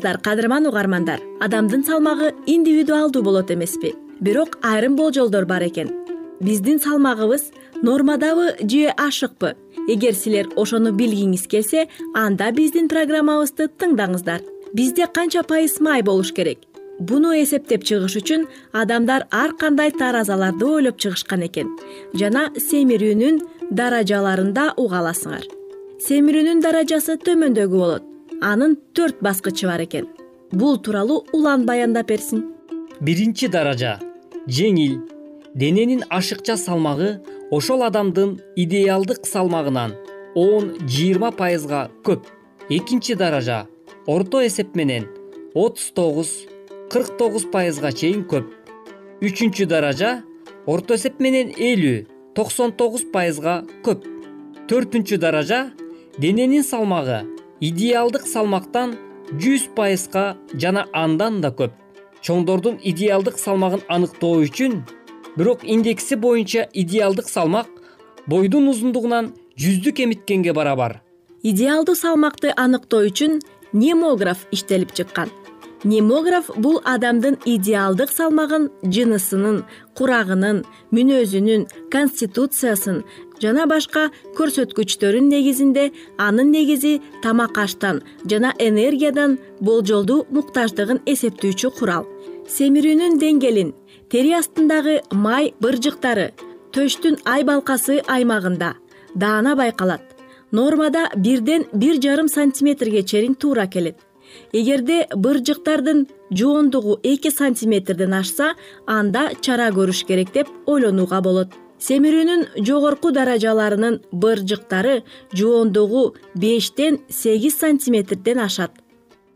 кадырман угармандар. Адамдын салмагы индивидуалдуу болот эмеспи. Бирок айрым болжолдор бар экен. Биздин салмагыбыз нормадабы же ашыкпы? Эгер силер ошону билгиңиз келсе анда биздин программабызды тыңдаңыздар. Бизде канча пайыз май болуш керек? Буну эсептеп чыгыш үчүн адамдар ар кандай таразаларды ойлоп чыгышкан экен. Жана семирүүнүн даражаларын да уга аласыңар. Семирүүнүн даражасы төмөндөгү болот анын төрт баскычы бар экен. Бул тууралуу улан баяндап берсин. Биринчи даража жеңил. Дененин ашыкча салмагы ошол адамдын идеалдык салмагынан он жыйырма пайызга көп. Экинчи даража орто эсеп менен отуз тогуз кырк тогуз пайызга чейин көп. Үчүнчү даража орто эсеп менен элүү токсон тогуз пайызга көп. Төртүнчү даража дененин салмагы идеалдык салмактан жүз пайызга жана андан да көп. Чоңдордун идеалдык салмагын аныктоо үчүн бирок индекси боюнча идеалдык салмак бойдун узундугунан жүздүк эмиткенге барабар. Идеалдуу салмакты аныктоо үчүн немограф иштелип чыккан. Немограф бул адамдын идеалдык салмагын жынысынын курагынын мүнөзүнүн конституциясын жана башка көрсөткүчтөрүн негизинде анын негизи тамак аштан жана энергиядан болжолдуу муктаждыгын эсептүүчү курал. Семирүүнүн деңгээлин тери астындагы май быржыктары төштүн ай балкасы аймагында даана байкалат. Нормада бирден бир жарым сантиметрге чейин туура келет. Эгерде быржыктардын жуондугу эки сантиметрден ашса анда чара көрүш керек деп ойлонууга болот семирүүнүн жогорку даражаларынын быржыктары жуондугу бештен сегиз сантиметрден ашат.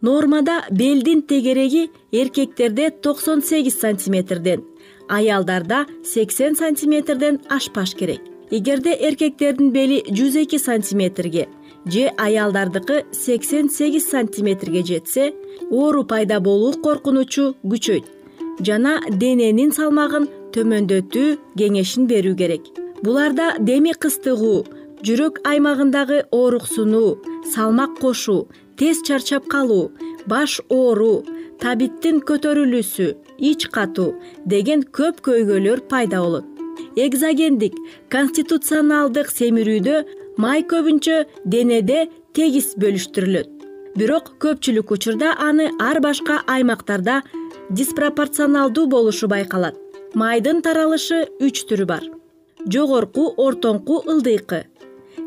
Нормада белдин тегереги эркектерде токсон сегиз сантиметрден аялдарда сексен сантиметрден ашпаш керек. Эгерде эркектердин бели жүз эки сантиметрге же аялдардыкы сексен сегиз сантиметрге жетсе оору пайда болуу коркунучу күчөйт. Жана дененин салмагын төмөндөтүү кеңешин берүү керек. Буларда деми кыстыгуу жүрөк аймагындагы ооруксунуу салмак кошуу тез чарчап калуу баш ооруу табиттин көтөрүлүүсү ич катуу деген көп көйгөйлөр пайда болот. Экзогендик конституционалдык семирүүдө май көбүнчө денеде тегиз бөлүштүрүлөт. Бирок көпчүлүк учурда аны ар башка аймактарда диспропорционалдуу болушу байкалат майдын таралышы үч түрү бар. Жогорку ортоңку ылдыйкы.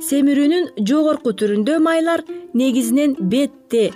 Семирүүнүн жогорку түрүндө майлар негизинен бетте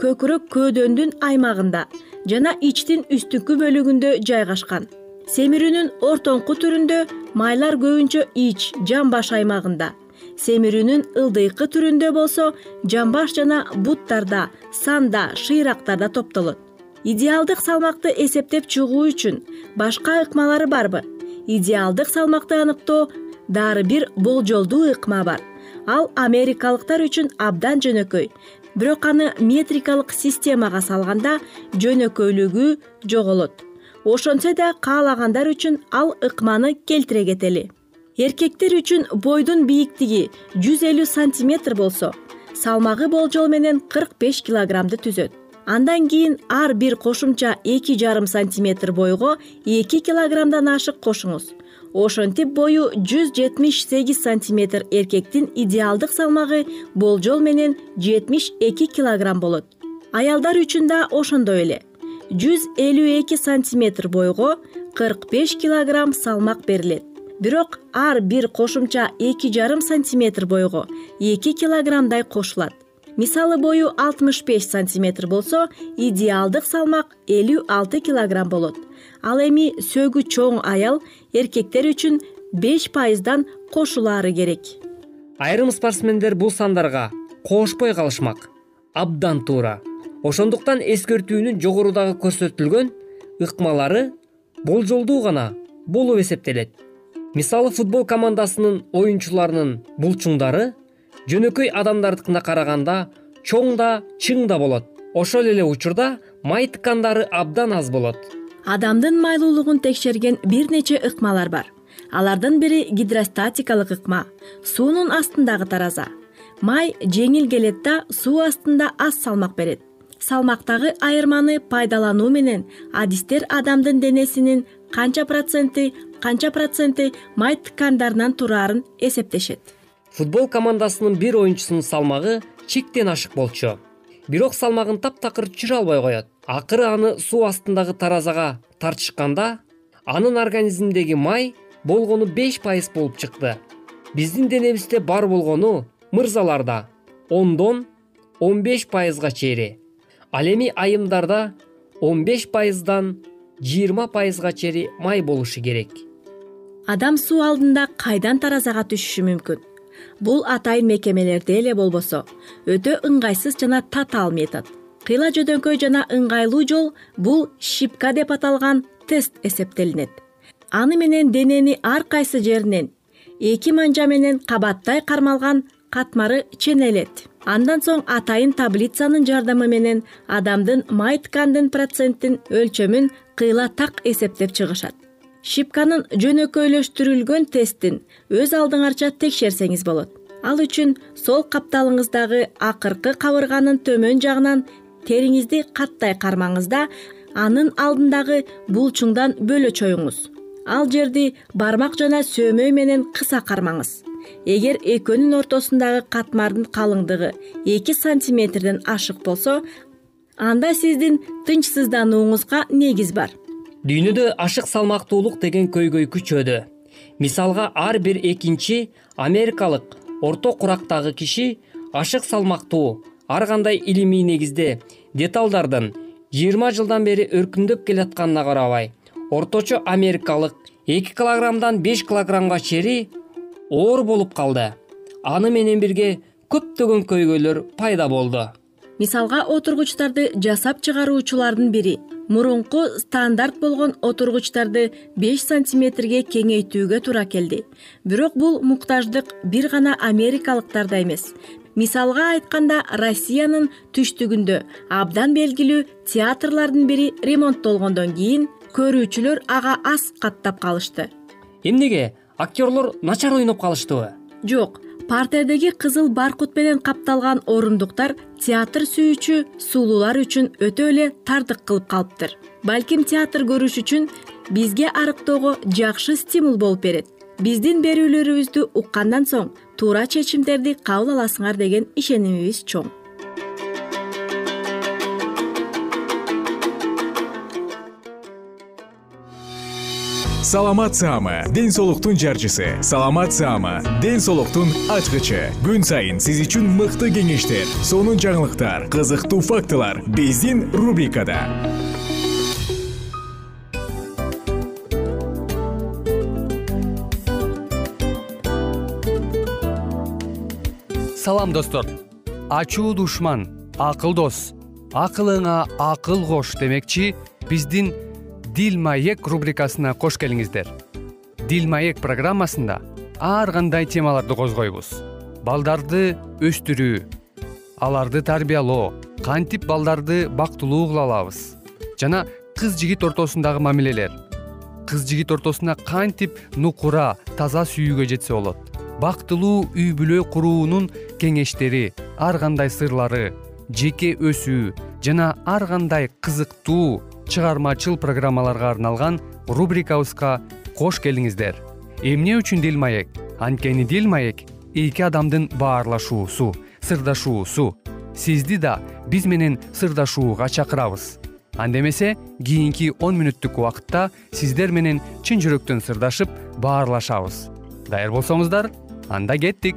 көкүрөк көөдөндүн аймагында жана ичтин үстүкү бөлүгүндө жайгашкан. Семирүүнүн ортоңку түрүндө майлар көбүнчө ич жамбаш аймагында. Семирүүнүн ылдыйкы түрүндө болсо жамбаш жана буттарда санда шыйрактарда топтолот идеалдык салмакты эсептеп чыгуу үчүн башка ыкмалары барбы? Идеалдык салмакты аныктоо дары бир болжолдуу ыкма бар. Ал америкалыктар үчүн абдан жөнөкөй. Бирок аны метрикалык системага салганда жөнөкөйлүгү жоголот. Ошентсе да каалагандар үчүн ал ыкманы келтире кетели. Эркектер үчүн бойдун бийиктиги жүз элүү сантиметр болсо салмагы болжол менен кырк беш килограммды түзөт андан кийин ар бир кошумча эки жарым сантиметр бойго эки килограммдан ашык кошуңуз. Ошентип бою жүз жетимиш сегиз сантиметр эркектин идеалдык салмагы болжол менен жетимиш эки килограмм болот. Аялдар үчүн да ошондой эле. Жүз элүү эки сантиметр бойго кырк беш килограмм салмак берилет. Бирок ар бир кошумча эки жарым сантиметр бойго эки килограммдай кошулат мисалы бою алтымыш беш сантиметр болсо идеалдык салмак элүү алты килограмм болот. Ал эми сөөгү чоң аял эркектер үчүн беш пайыздан кошулаары керек. Айрым спортсмендер бул сандарга коошпой калышмак. Абдан туура. Ошондуктан эскертүүнүн жогорудагы көрсөтүлгөн ыкмалары болжолдуу гана болуп эсептелет. Мисалы футбол командасынын оюнчуларынын булчуңдары жөнөкөй адамдардыкына караганда чоң да чың да болот. Ошол эле учурда май ткандары абдан аз болот. Адамдын майлуулугун текшерген бир нече ыкмалар бар. Алардын бири гидростатикалык ыкма суунун астындагы тараза. Май жеңил келет да суу астында аз салмак берет. Салмактагы айырманы пайдалануу менен адистер адамдын денесинин канча проценти канча проценти май ткандарынан тураарын эсептешет футбол командасынын бир оюнчусунун салмагы чектен ашык болчу. Бирок салмагын таптакыр түшүрө албай коет. Акыры аны суу астындагы таразага тартышканда анын организминдеги май болгону беш пайыз болуп чыкты. Биздин денебизде бар болгону мырзаларда ондон он беш пайызга чейи ал эми айымдарда он беш пайыздан жыйырма пайызга чейи май болушу керек. Адам суу алдында кайдан таразага түшүшү мүмкүн бул атайын мекемелерде эле болбосо. Өтө ыңгайсыз жана татаал метод кыйла жөнөкөй жана ыңгайлуу жол бул шипка деп аталган тест эсептелинет. Аны менен денени ар кайсы жеринен эки манжа менен кабаттай кармалган катмары ченелет. Андан соң атайын таблицанын жардамы менен адамдын май ткандын процентин өлчөмүн кыйла так эсептеп чыгышат шипканын жөнөкөйлөштүрүлгөн тестин өз алдыңарча текшерсеңиз болот. Ал үчүн сол капталыңыздагы акыркы кабырганын төмөн жагынан териңизди каттай кармаңыз да анын алдындагы булчуңдан бөлө чоюңуз. Ал жерди бармак жана сөөмөй менен кыса кармаңыз. Эгер экөөнүн ортосундагы катмардын калыңдыгы эки сантиметрден ашык болсо анда сиздин тынчсызданууңузга негиз бар дүйнөдө ашык салмактуулук деген көйгөй күчөдү мисалга ар бир экинчи америкалык орто курактагы киши ашык салмактуу ар кандай илимий негизде деталдардын жыйырма жылдан бери өркүндөп келатканына карабай орточо америкалык эки килограммдан беш килограммга чейи оор болуп калды. Аны менен бирге көптөгөн көйгөйлөр пайда болду. Мисалга отургучтарды жасап чыгаруучулардын бири мурунку стандарт болгон отургучтарды беш сантиметрге кеңейтүүгө туура келди. Бирок бул муктаждык бир гана америкалыктарда эмес. Мисалга айтканда россиянын түштүгүндө абдан белгилүү театрлардын бири ремонттолгондон кийин көрүүчүлөр ага аз каттап калышты. Эмнеге? Актерлор начар ойноп калыштыбы? Жок партердеги кызыл баркут менен капталган орундуктар театр сүйүүчү сулуулар үчүн өтө эле тардык кылып калыптыр. Балким театр көрүш үчүн бизге арыктоого жакшы стимул болуп берет. Биздин берүүлөрүбүздү уккандан соң туура чечимдерди кабыл аласыңар деген ишенимибиз чоң саламат саама ден соолуктун жарчысы. Саламат саама ден соолуктун ачкычы. Күн сайын сиз үчүн мыкты кеңештер сонун жаңылыктар кызыктуу фактылар биздин рубрикада. Салам достор. Ачуу душман акыл дос. Акылыңа акыл кош демекчи биздин дил маек рубрикасына кош келиңиздер. Дил маек программасында ар кандай темаларды козгойбуз? Балдарды өстүрүү аларды тарбиялоо кантип балдарды бактылуу кыла алабыз? Жана кыз жигит ортосундагы мамилелер кыз жигит ортосуна кантип нукура таза сүйүүгө жетсе болот? Бактылуу үй бүлө куруунун кеңештери ар кандай сырлары жеке өсүү жана ар кандай кызыктуу чыгармачыл программаларга арналган рубрикабызга кош келиңиздер. Эмне үчүн дил маек? Анткени дил маек эки адамдын баарлашуусу сырдашуусу. Сизди да биз менен сырдашууга чакырабыз. Анда эмесе кийинки он мүнөттүк убакытта сиздер менен чын жүрөктөн сырдашып баарлашабыз. Даяр болсоңуздар анда кеттик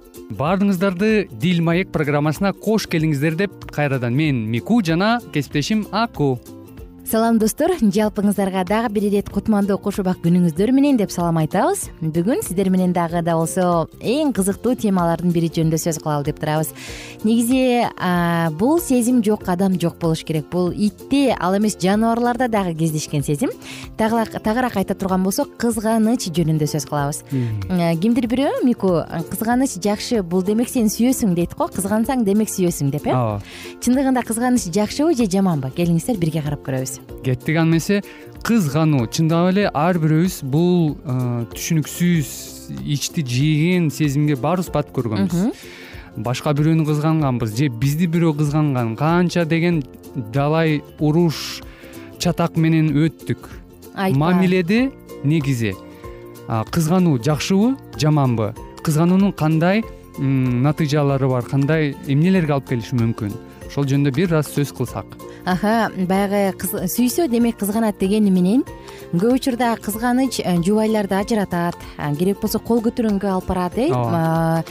баардыгыңыздарды дил маек программасына кош келиңиздер деп кайрадан мен мику жана кесиптешим аку салам достор. Жалпыңыздарга дагы бир ирет кутмандуу кош убак күнүңүздөр менен деп салам айтабыз. Бүгүн сиздер менен дагы да болсо эң кызыктуу темалардын бири жөнүндө сөз кылалы деп турабыз. Негизи бул сезим жок адам жок болуш керек. Бул итте ал эмес жаныбарларда дагы кездешкен сезим. Тагыраак айта турган болсок кызганыч жөнүндө сөз кылабыз. Кимдир бирөө мику кызганыч жакшы бул демек сен сүйөсүң дейт го. Кызгансаң демек сүйөсүң деп э? Ооба. Чындыгында кызганыч жакшыбы же жаманбы келиңиздер бирге карап көрөбүз кеттик анда эмесе кызгануу чындап эле ар бирөөбүз бул э, түшүнүксүз ичти жийген сезимге баарыбыз бат көргөнбүз. Башка бирөөнү кызганганбыз же бизди бирөө кызганган канча деген далай уруш чатак менен өттүк. Мамиледе негизи. Кызгануу жакшыбы жаманбы. Кызгануунун кандай натыйжалары бар кандай эмнелерге алып келиши мүмкүн? Ошол жөнүндө бир аз сөз кылсак аха баягы сүйсө демек кызганат дегени менен көп учурда кызганыч э, жубайларды ажыратат. Керек болсо кол көтөргөнгө алып барат э? Ооба.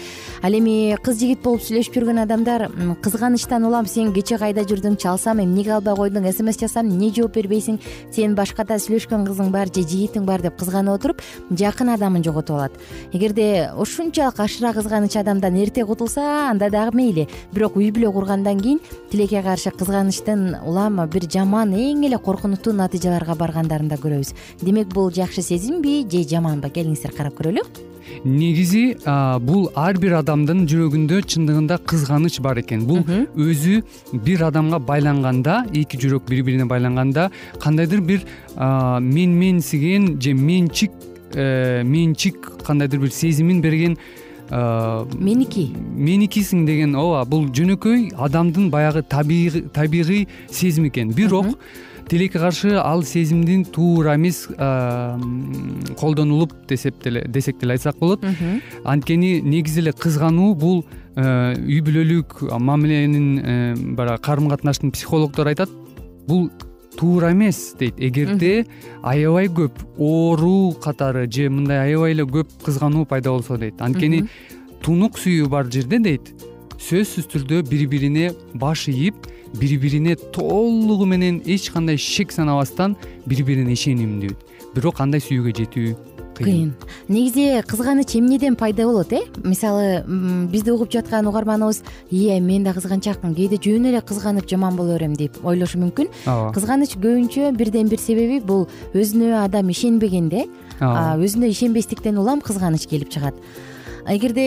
Ал эми кыз жигит болуп сүйлөшүп жүргөн адамдар кызганычтан улам сен кечээ кайда жүрдүң чалсам эмнеге албай койдуң смс жазсам эмне жооп бербейсиң? Сен башкада сүйлөшкөн кызың бар же жигитиң бар деп кызганып отуруп жакын адамын жоготуп алат. Эгерде ушунчалык ашыра кызганыч адамдан эрте кутулса анда дагы мейли. Бирок үй бүлө кургандан кийин тилекке каршы кызганычтын улам бир жаман эң эле коркунучтуу натыйжаларга баргандарын да көрөбүз. Демек бул жакшы сезимби же жаманбы? Келиңиздер карап көрөлү. Негизи бул ар бир адамдын жүрөгүндө чындыгында кызганыч бар экен. Бул өзү бир адамга байланганда эки жүрөк бири бирине байланганда кандайдыр бир менменсиген же менчик э, менчик кандайдыр бир сезимин берген меники? Меникисиң деген ооба бул жөнөкөй адамдын баягы табигый сезим экен. Бирок тилекке каршы ал сезимдин туура эмес колдонулуп десек деле айтсак болот. Анткени негизи эле кызгануу бул э, үй бүлөлүк мамиленин э, баягы карым катнаштын психологдору айтат. Бул туура эмес дейт. Эгерде аябай көп оору катары же мындай аябай эле көп кызгануу пайда болсо дейт. Анткени тунук сүйүү бар жерде дейт. Сөзсүз түрдө бири бирине баш ийип бири бирине толугу менен эч кандай шек санабастан бири бирине ишенимдүү бирок андай сүйүүгө жетүү кыйын. Негизи кызганыч эмнеден пайда болот э? Мисалы бизди угуп жаткан угарманыбыз ие мен да кызганчакмын кээде жөн эле кызганып жаман боло берем деп ойлошу мүмкүн. Ооба. Кызганыч көбүнчө бирден бир себеби бул өзүнө адам ишенбегенде өзүнө ишенбестиктен улам кызганыч келип чыгат эгерде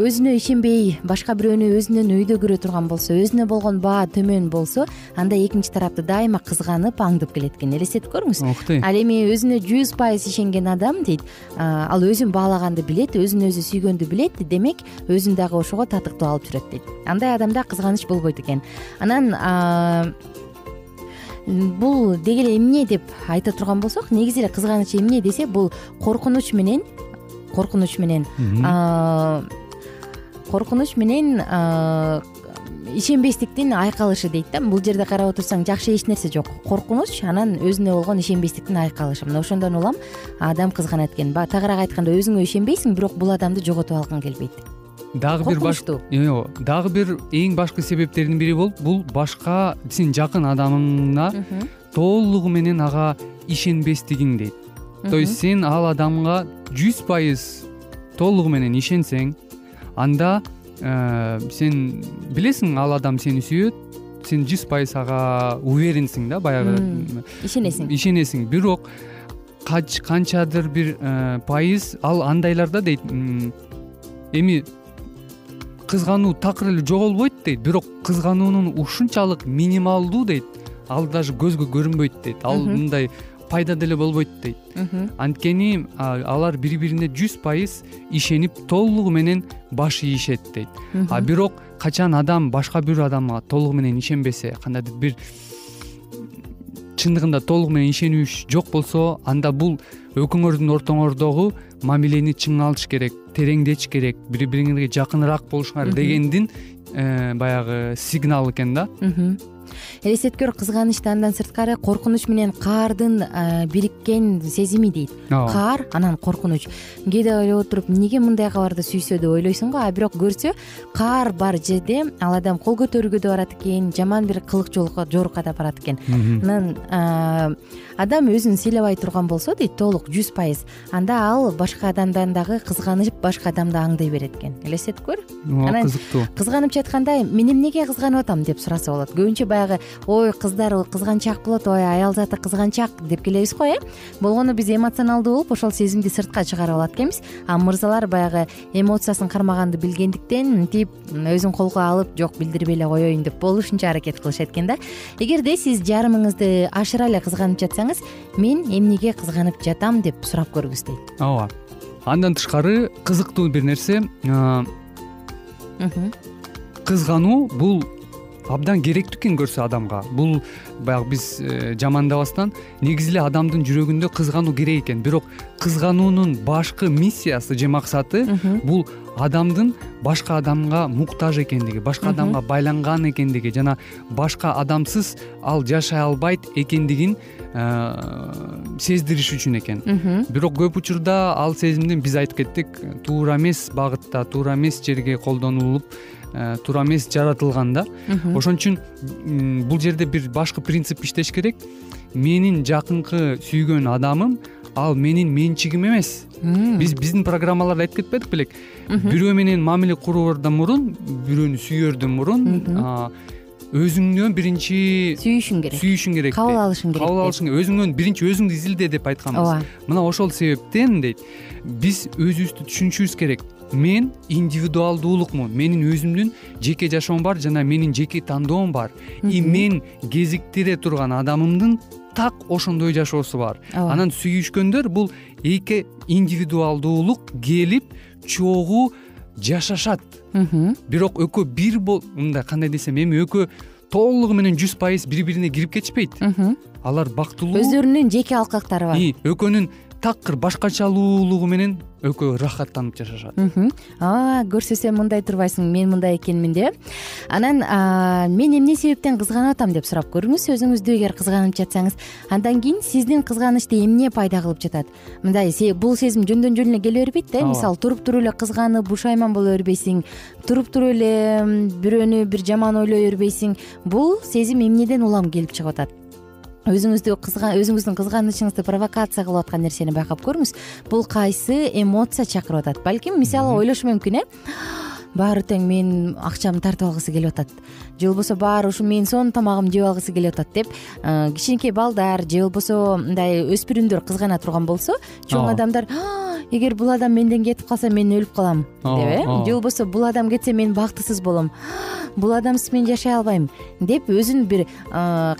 өзүнө ишенбей башка бирөөнү өзүнөн өйдө көрө турган болсо өзүнө болгон баа төмөн болсо анда экинчи тарапты дайыма кызганып аңдып келет экен элестетип көрүңүз. Дейм ал эми өзүнө жүз пайыз ишенген адам дейт ал өзүн баалаганды билет өзүн өзү сүйгөндү билет демек өзүн дагы ошого татыктуу алып жүрөт дейт. Андай адамда кызганыч болбойт экен. Анан бул деги эле эмне деп айта турган болсок негизи эле кызганыч эмне десе бул коркунуч менен коркунуч менен. Коркунуч менен ишенбестиктин айкалышы дейт да. Бул жерде карап отурсаң жакшы эч нерсе жок. Коркунуч анан өзүнө болгон ишенбестиктин айкалышы. Мына ошондон улам адам кызганат экен баягы тагыраак айтканда өзүңө ишенбейсиң бирок бул адамды жоготуп алгың келбейт. Дагы бир коркунучтуу. Дагы бир эң башкы себептердин бири болуп бул башка сенин жакын адамыңна толугу менен ага ишенбестигиң дейт то есть сен ал адамга жүз пайыз толугу менен ишенсең анда э, сен билесиң ал адам сени сүйөт сен жүз пайыз ага уверенсиң да баягы ишенесиң. ишенесиң. Бирок канчадыр бир э, пайыз ал андайларда дейт эми кызгануу такыр эле жоголбойт дейт бирок кызгануунун ушунчалык минималдуу дейт ал даже көзгө көрүнбөйт дейт. Ал мындай пайда деле болбойт дейт. Анткени алар бири бирине жүз пайыз ишенип толугу менен баш ийишет дейт. А бирок качан адам башка бир адамга толугу менен ишенбесе кандайдыр бир чындыгында толугу менен ишенүүч жок болсо анда бул экөөңөрдүн ортоңордогу мамилени чың алыш керек тереңдетиш керек бири бириңерге жакыныраак болушуңар дегендин э, баягы сигналы экен да элестеткөр кызганычты андан сырткары коркунуч менен каардын бириккен сезими дейт. Ооба каар анан коркунуч. Кээде ойлоп отуруп эмнеге мындай кабарды сүйсө деп ойлойсуң го? А бирок көрсө каар бар жерде ал адам кол көтөрүүгө да барат экен жаман бир кылык жорукка да барат экен анан адам өзүн сыйлабай турган болсо дейт толук жүз пайыз. Анда ал башка адамдан дагы кызганып башка адамды аңдый берет экен. Элестетип көр. Ооба кызыктуу. кызганып жатканда мен эмнеге кызганып атам? деп сураса болот. Көбүнчө баягы ой кыздар кызганчаак болот ой аял заты кызганчаак деп келебиз го э? Болгону биз эмоционалдуу болуп ошол сезимди сыртка чыгарып алат экенбиз. А мырзалар баягы эмоциясын кармаганды билгендиктен мынтип өзүн колго алып жок билдирбей эле коеюн деп болушунча аракет кылышат экен да. Эгерде сиз жарымыңызды ашыра эле кызганып жатсаңыз мен эмнеге кызганып жатам деп сурап көрүңүз дейт ооба андан тышкары кызыктуу бир нерсе кызгануу бул абдан керектүү экен көрсө адамга. Бул баягы биз э, жамандабастан негизи эле адамдын жүрөгүндө кызгануу керек экен. Бирок кызгануунун башкы миссиясы же максаты бул адамдын башка адамга муктаж экендиги башка адамга байланган экендиги жана башка адамсыз ал жашай албайт экендигин э, сездириш үчүн экен. Бирок көп учурда ал сезимдин биз айтып кеттик туура эмес багытта туура эмес жерге колдонулуп Э, туура эмес жаратылган да ошон үчүн бул жерде бир башкы принцип иштеш керек. Менин жакынкы сүйгөн адамым ал менин менчигим эмес. Биз биздин программаларда айтып кетпедик белек. Бирөө менен мамиле кураардан мурун бирөөнү сүйөрдөн мурун өзүңнөн биринчи сүйүшүң керек. сүйүшүң керек кабыл алышың керек кабыл алышың керек. Өзүңдөн биринчи өзүңдү изилде деп айтканбыз ооба мына ошол себептен дейт. Биз өзүбүздү түшүнүшүбүз керек. Мен индивидуалдуулукмун менин өзүмдүн жеке жашоом бар жана менин жеке тандоом бар. И мен кезиктире турган адамымдын так ошондой жашоосу бар. Анан сүйүшкөндөр бул эки индивидуалдуулук келип чогуу жашашат. Бирок экөө бир мындай кандай десем эми экөө толугу менен жүз пайыз бири бирине кирип кетишпейт. Алар бактылуу. Өздөрүнүн жеке алкактары бар. Экөөнүн такыр башкачалуулугу менен экөө ырахаттанып жашашат. Көрсө сен мындай турбайсың мен мындай экенмин деп анан мен эмне себептен кызганып атам деп сурап көрүңүз өзүңүздү эгер кызганып жатсаңыз андан кийин сиздин кызганычты эмне пайда кылып жатат? Мындай бул сезим жөндөн жөн эле келе бербейт да мисалы туруп туруп эле кызганып бушайман боло бербейсиң туруп туруп эле бирөөнү бир жаман ойлой бербейсиң бул сезим эмнеден улам келип чыгып атат өзүңүздү өзүңүздүн кызганычыңызды провокация кылып аткан нерсени байкап көрүңүз. Бул кайсы эмоция чакырып атат? Балким мисалы ойлошу мүмкүн э? Баары тең менин акчамды тартып алгысы келип атат же болбосо баары ушу менин сонун тамагымды жеп алгысы келип атат деп кичинекей балдар же болбосо мындай өспүрүмдөр кызгана турган болсо чоң адамдар эгер бул адам менден кетип калса мен өлүп калам деп э. Же болбосо бул адам кетсе мен бактысыз болом. Бул адамсыз мен жашай албайм деп өзүн бир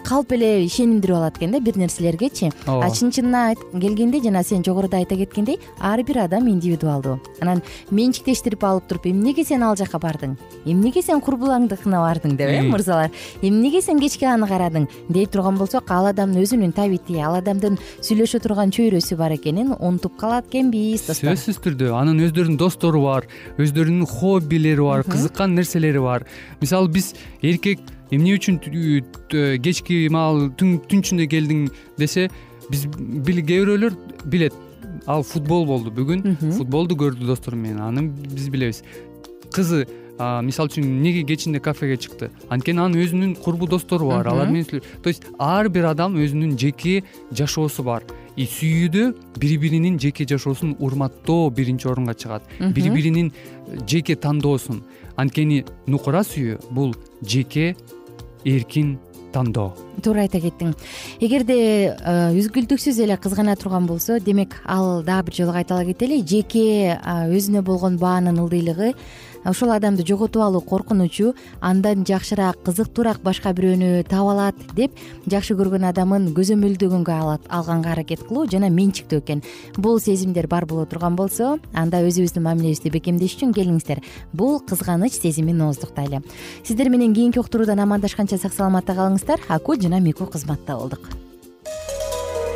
калп эле ишенимдирип алат экен да бир нерселергечи. А чын чынына келгенде жана сен жогоруда айта кеткендей ар бир адам индивидуалдуу. Анан менчиктештирип алып туруп эмнеге сен ал жака бардың? Эмнеге сен курбулаңдыкына бардың? деп э мырзалар. Эмнеге сен кечке аны карадың? Дей турган болсок ал адамдын өзүнүн табити ал адамдын сүйлөшө турган чөйрөсү бар экенин унутуп калат экенбиз достор. Сөзсүз түрдө анын өздөрүнүн достору бар өздөрүнүн хоббилери бар кызыккан нерселери бар. Мисалы биз эркек эмне үчүн кечки маал түн ичинде келдиң десе биз кээ бирөөлөр билет. Ал футбол болду бүгүн. Футболду көрдү достору менен аны биз билебиз. Кызы мисалы үчүн эмнеге кечинде кафеге чыкты? Анткени анын өзүнүн курбу достору бар алар менен то есть ар бир адам өзүнүн жеке жашоосу бар. И сүйүүдө бири биринин жеке жашоосун урматтоо биринчи орунга чыгат. Бири биринин жеке тандоосун. Анткени нукура сүйүү бул жеке эркин тандоо. Туура айта кеттиң. Эгерде э, үзгүлтүксүз эле кызгана турган болсо демек ал дагы бир жолу кайталап кетели жеке өзүнө болгон баанын ылдыйлыгы ошол адамды жоготуп алуу коркунучу андан жакшыраак кызыктуураак башка бирөөнү таба алат деп жакшы көргөн адамын көзөмөлдөгөнгө алганга аракет кылуу жана менчиктөө экен. Бул сезимдер бар боло турган болсо анда өзүбүздүн мамилебизди бекемдеш үчүн келиңиздер. Бул кызганыч сезимин ооздуктайлы сиздер менен кийинки уктуруудан амандашканча сак саламатта калыңыздар. Аку жана мику кызматта болдук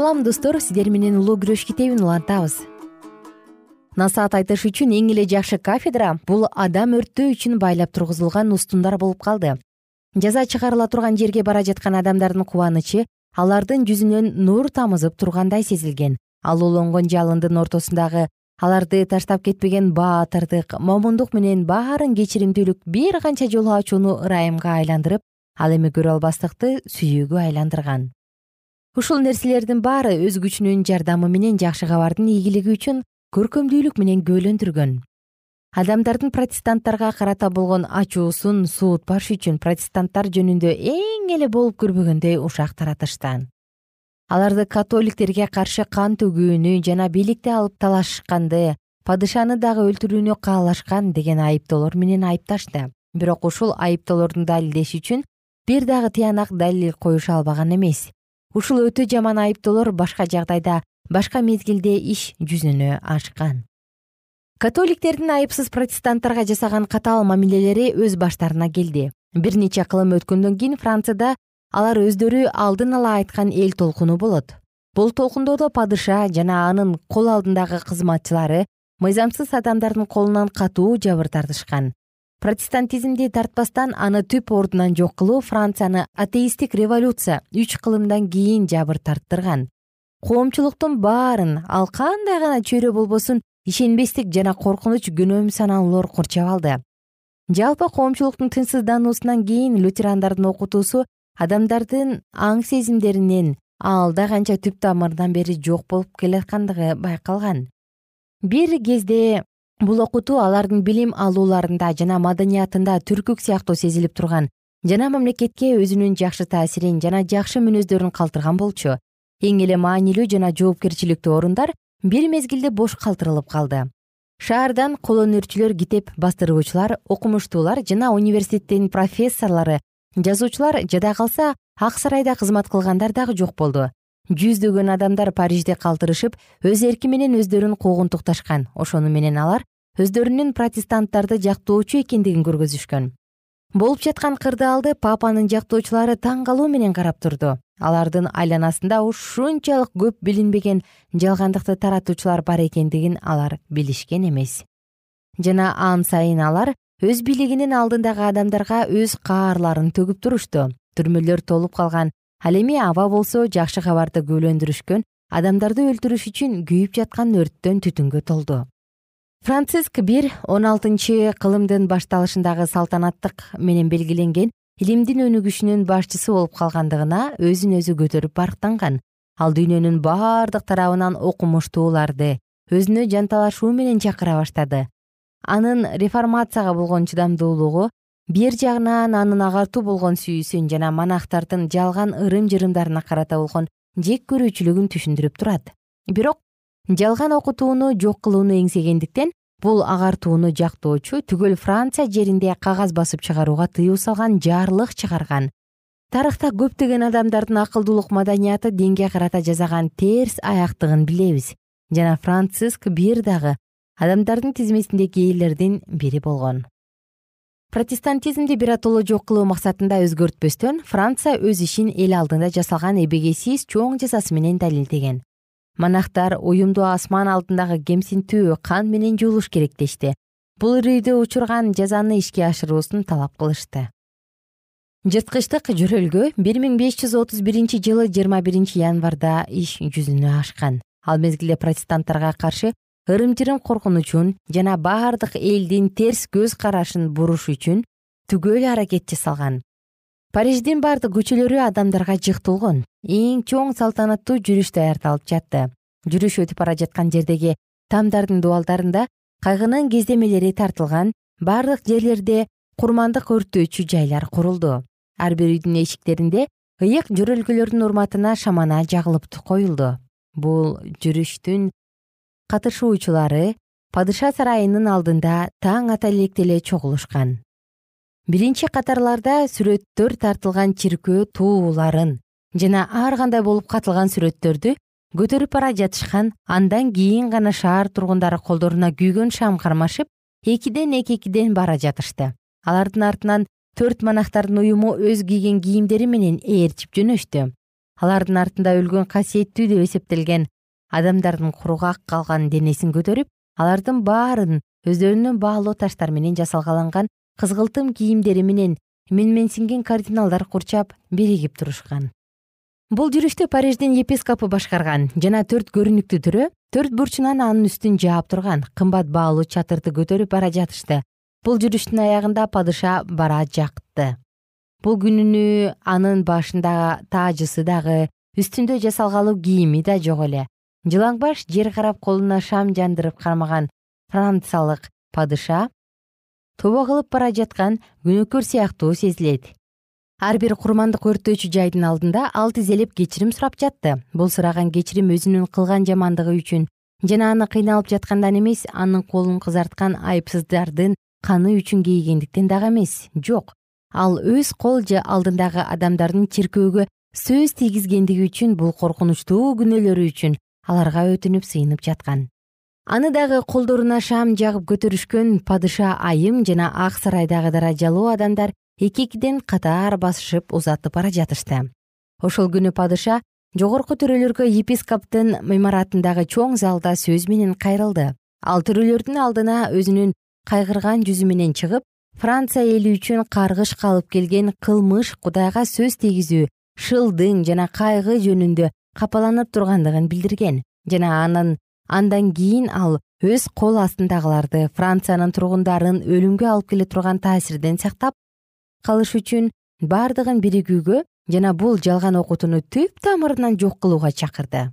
салам достор сиздер менен улуу күрөш китебин улантабыз. Насаат айтыш үчүн эң эле жакшы кафедра бул адам өрттөө үчүн байлап тургузулган устундар болуп калды. Жаза чыгарыла турган жерге бара жаткан адамдардын кубанычы алардын жүзүнөн нур тамызып тургандай сезилген. Ал улонгон жалындын ортосундагы аларды таштап кетпеген баатырдык момундук менен баарын кечиримдүүлүк бир канча жолу ачууну ырайымга айландырып ал эми көрө албастыкты сүйүүгө айландырган ушул нерселердин баары өз күчүнүн жардамы менен жакшы кабардын ийгилиги үчүн көркөмдүүлүк менен күбөлөндүргөн адамдардын протестанттарга карата болгон ачуусун суутпаш үчүн протестанттар жөнүндө эң эле болуп көрбөгөндөй ушак таратышты аларды католиктерге каршы кан төгүүнү жана бийликти алып талашканды падышаны дагы өлтүрүүнү каалашкан деген айыптоолор менен айыпташты. Бирок ушул айыптоолорду далилдеш үчүн бир дагы тыянак далил коюша албаган эмес ушул өтө жаман айыптоолор башка жагдайда башка мезгилде иш жүзүнө ашкан. Католиктердин айыпсыз протестанттарга жасаган катаал мамилелери өз баштарына келди. Бир нече кылым өткөндөн кийин францияда алар өздөрү алдын ала айткан эл толкуну болот. Бул толкундоодо падыша жана анын кол алдындагы кызматчылары мыйзамсыз адамдардын колунан катуу жабыр тартышкан протестантизмди тартпастан аны түп ордунан жок кылуу францияны атеисттик революция үч кылымдан кийин жабыр тарттырган. Коомчулуктун баарын ал кандай гана чөйрө болбосун ишенбестик жана коркунуч күнөөм саналуулор курчап алды. Жалпы коомчулуктун тынчсыздануусунан кийин лютерандардын окутуусу адамдардын аң сезимдеринен алда канча түп тамырынан бери жок болуп келаткандыгы байкалган. Бир кезде бул окутуу алардын билим алууларында жана маданиятында түркүк сыяктуу сезилип турган. Жана мамлекетке өзүнүн жакшы таасирин жана жакшы мүнөздөрүн калтырган болчу. Эң эле маанилүү жана жоопкерчиликтүү орундар бир мезгилде бош калтырылып калды. Шаардан кол өнөрчүлөр китеп бастыруучулар окумуштуулар жана университеттин профессорлору жазуучулар жада калса ак сарайда кызмат кылгандар дагы жок болду. Жүздөгөн адамдар парижде калтырышып өз эрки менен өздөрүн куугунтукташкан. Ошону менен алар өздөрүнүн протестанттарды жактоочу экендигин көргөзүшкөн. Болуп жаткан кырдаалды папанын жактоочулары таң калуу менен карап турду. Алардын айланасында ушунчалык көп билинбеген жалгандыкты таратуучулар бар экендигин алар билишкен эмес. Жана ан сайын алар өз бийлигинин алдындагы адамдарга өз каарларын төгүп турушту. Түрмөлөр толуп калган ал эми аба болсо жакшы кабарды күбөлөндүрүшкөн адамдарды өлтүрүш үчүн күйүп жаткан өрттөн түтүнгө толду франциск бир он алтынчы кылымдын башталышындагы салтанаттык менен белгиленген илимдин өнүгүшүнүн башчысы болуп калгандыгына өзүн өзү көтөрүп барктанган. Ал дүйнөнүн баардык тарабынан окумуштууларды өзүнө жанталашуу менен чакыра баштады. Анын реформацияга болгон чыдамдуулугу бир жагынан анын агартуу болгон сүйүүсүн жана монахтардын жалган ырым жырымдарына карата болгон жек көрүүчүлүгүн түшүндүрүп турат. Бирок жалган окутууну жок кылууну эңсегендиктен бул агартууну жактоочу түгөл франция жеринде кагаз басып чыгарууга тыюу салган жарлык чыгарган. Тарыхта көптөгөн адамдардын акылдуулук маданияты динге карата жасаган терс аяктыгын билебиз. Жана франциск бир дагы адамдардын тизмесиндеги ээлердин бири болгон. Протестантизмди биротоло жок кылуу максатында өзгөртпөстөн франция өз ишин эл алдында жасалган эбегейсиз чоң жазасы менен далилдеген монахтар уюмду асман алдындагы кемсинтүү кан менен жуулуш керек дешти. Бул үрөйдү учурган жазаны ишке ашыруусун талап кылышты. Жырткычтык жөрөлгө бир миң беш жүз отуз биринчи жылы жыйырма биринчи январда иш жүзүнө ашкан. Ал мезгилде протестанттарга каршы ырым жырым коркунучун жана баардык элдин терс көз карашын буруш үчүн түгөл аракет жасалган париждин баардык көчөлөрү адамдарга жык толгон эң чоң салтанаттуу жүрүш даярдалып жатты. Жүрүш өтүп бара жаткан жердеги тамдардын дубалдарында кайгынын кездемелери тартылган баардык жерлерде курмандык өрттөөчү жайлар курулду. Ар бир үйдүн эшиктеринде ыйык жөрөлгөлөрдүн урматына шамана жагылып коюлду. Бул жүрүштүн катышуучулары падыша сарайынын алдында таң ата электе эле чогулушкан биринчи катарларда сүрөттөр тартылган чиркөө тууларын жана ар кандай болуп катылган сүрөттөрдү көтөрүп бара жатышкан андан кийин гана шаар тургундары колдоруна күйгөн шам кармашып экиден эки экиден бара жатышты. Алардын артынан төрт монахтардын уюму өз кийген кийимдери менен ээрчип жөнөштү. Алардын артында өлгөн касиеттүү деп эсептелген адамдардын кургак калган денесин көтөрүп алардын баарын өздөрүнө баалуу таштар менен жасалгаланган кызгылтым кийимдери менен менменсинген кардиналдар курчап биригип турушкан. Бул жүрүштү париждин епископу башкарган жана төрт көрүнүктүү төрө төрт бурчунан анын үстүн жаап турган кымбат баалуу чатырды көтөрүп бара жатышты. Бул жүрүштүн аягында падыша бара жакты. Бул күнүнү анын башында таажысы дагы үстүндө жасалгалуу кийими да жок эле. Жылаңбаш жер карап колуна шам жандырып кармаган франциялык падыша тобо кылып бара жаткан күнөөкөр сыяктуу сезилет. Ар бир курмандык өрттөөчү жайдын алдында ал тизелеп кечирим сурап жатты. Бул сураган кечирим өзүнүн кылган жамандыгы үчүн жана аны кыйналып жаткандан эмес анын колун кызарткан айыпсыздардын каны үчүн кейгендиктен дагы эмес. Жок ал өз кол алдындагы адамдардын чиркөөгө сөз тийгизгендиги үчүн бул коркунучтуу күнөөлөрү үчүн аларга өтүнүп сыйынып жаткан аны дагы колдоруна шам жагып көтөрүшкөн падыша айым жана ак сарайдагы даражалуу адамдар эки экиден катар басышып узатып бара жатышты. Ошол күнү падыша жогорку төрөлөргө епископтун имаратындагы чоң залда сөз менен кайрылды. Ал төрөлөрдүн алдына өзүнүн кайгырган жүзү менен чыгып франция эли үчүн каргыш калып келген кылмыш кудайга сөз тийгизүү шылдың жана кайгы жөнүндө капаланып тургандыгын билдирген жана анын андан кийин ал өз кол астындагыларды франциянын тургундарын өлүмгө алып келе турган таасирден сактап калыш үчүн баардыгын биригүүгө жана бул жалган окутууну түп тамырынан жок кылууга чакырды.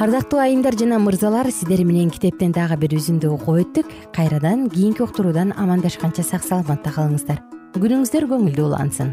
Ардактуу айымдар жана мырзалар сиздер менен китептен дагы бир үзүндү угуп өттүк. Кайрадан кийинки уктуруудан амандашканча сак саламатта калыңыздар. Күнүңүздөр көңүлдүү улансын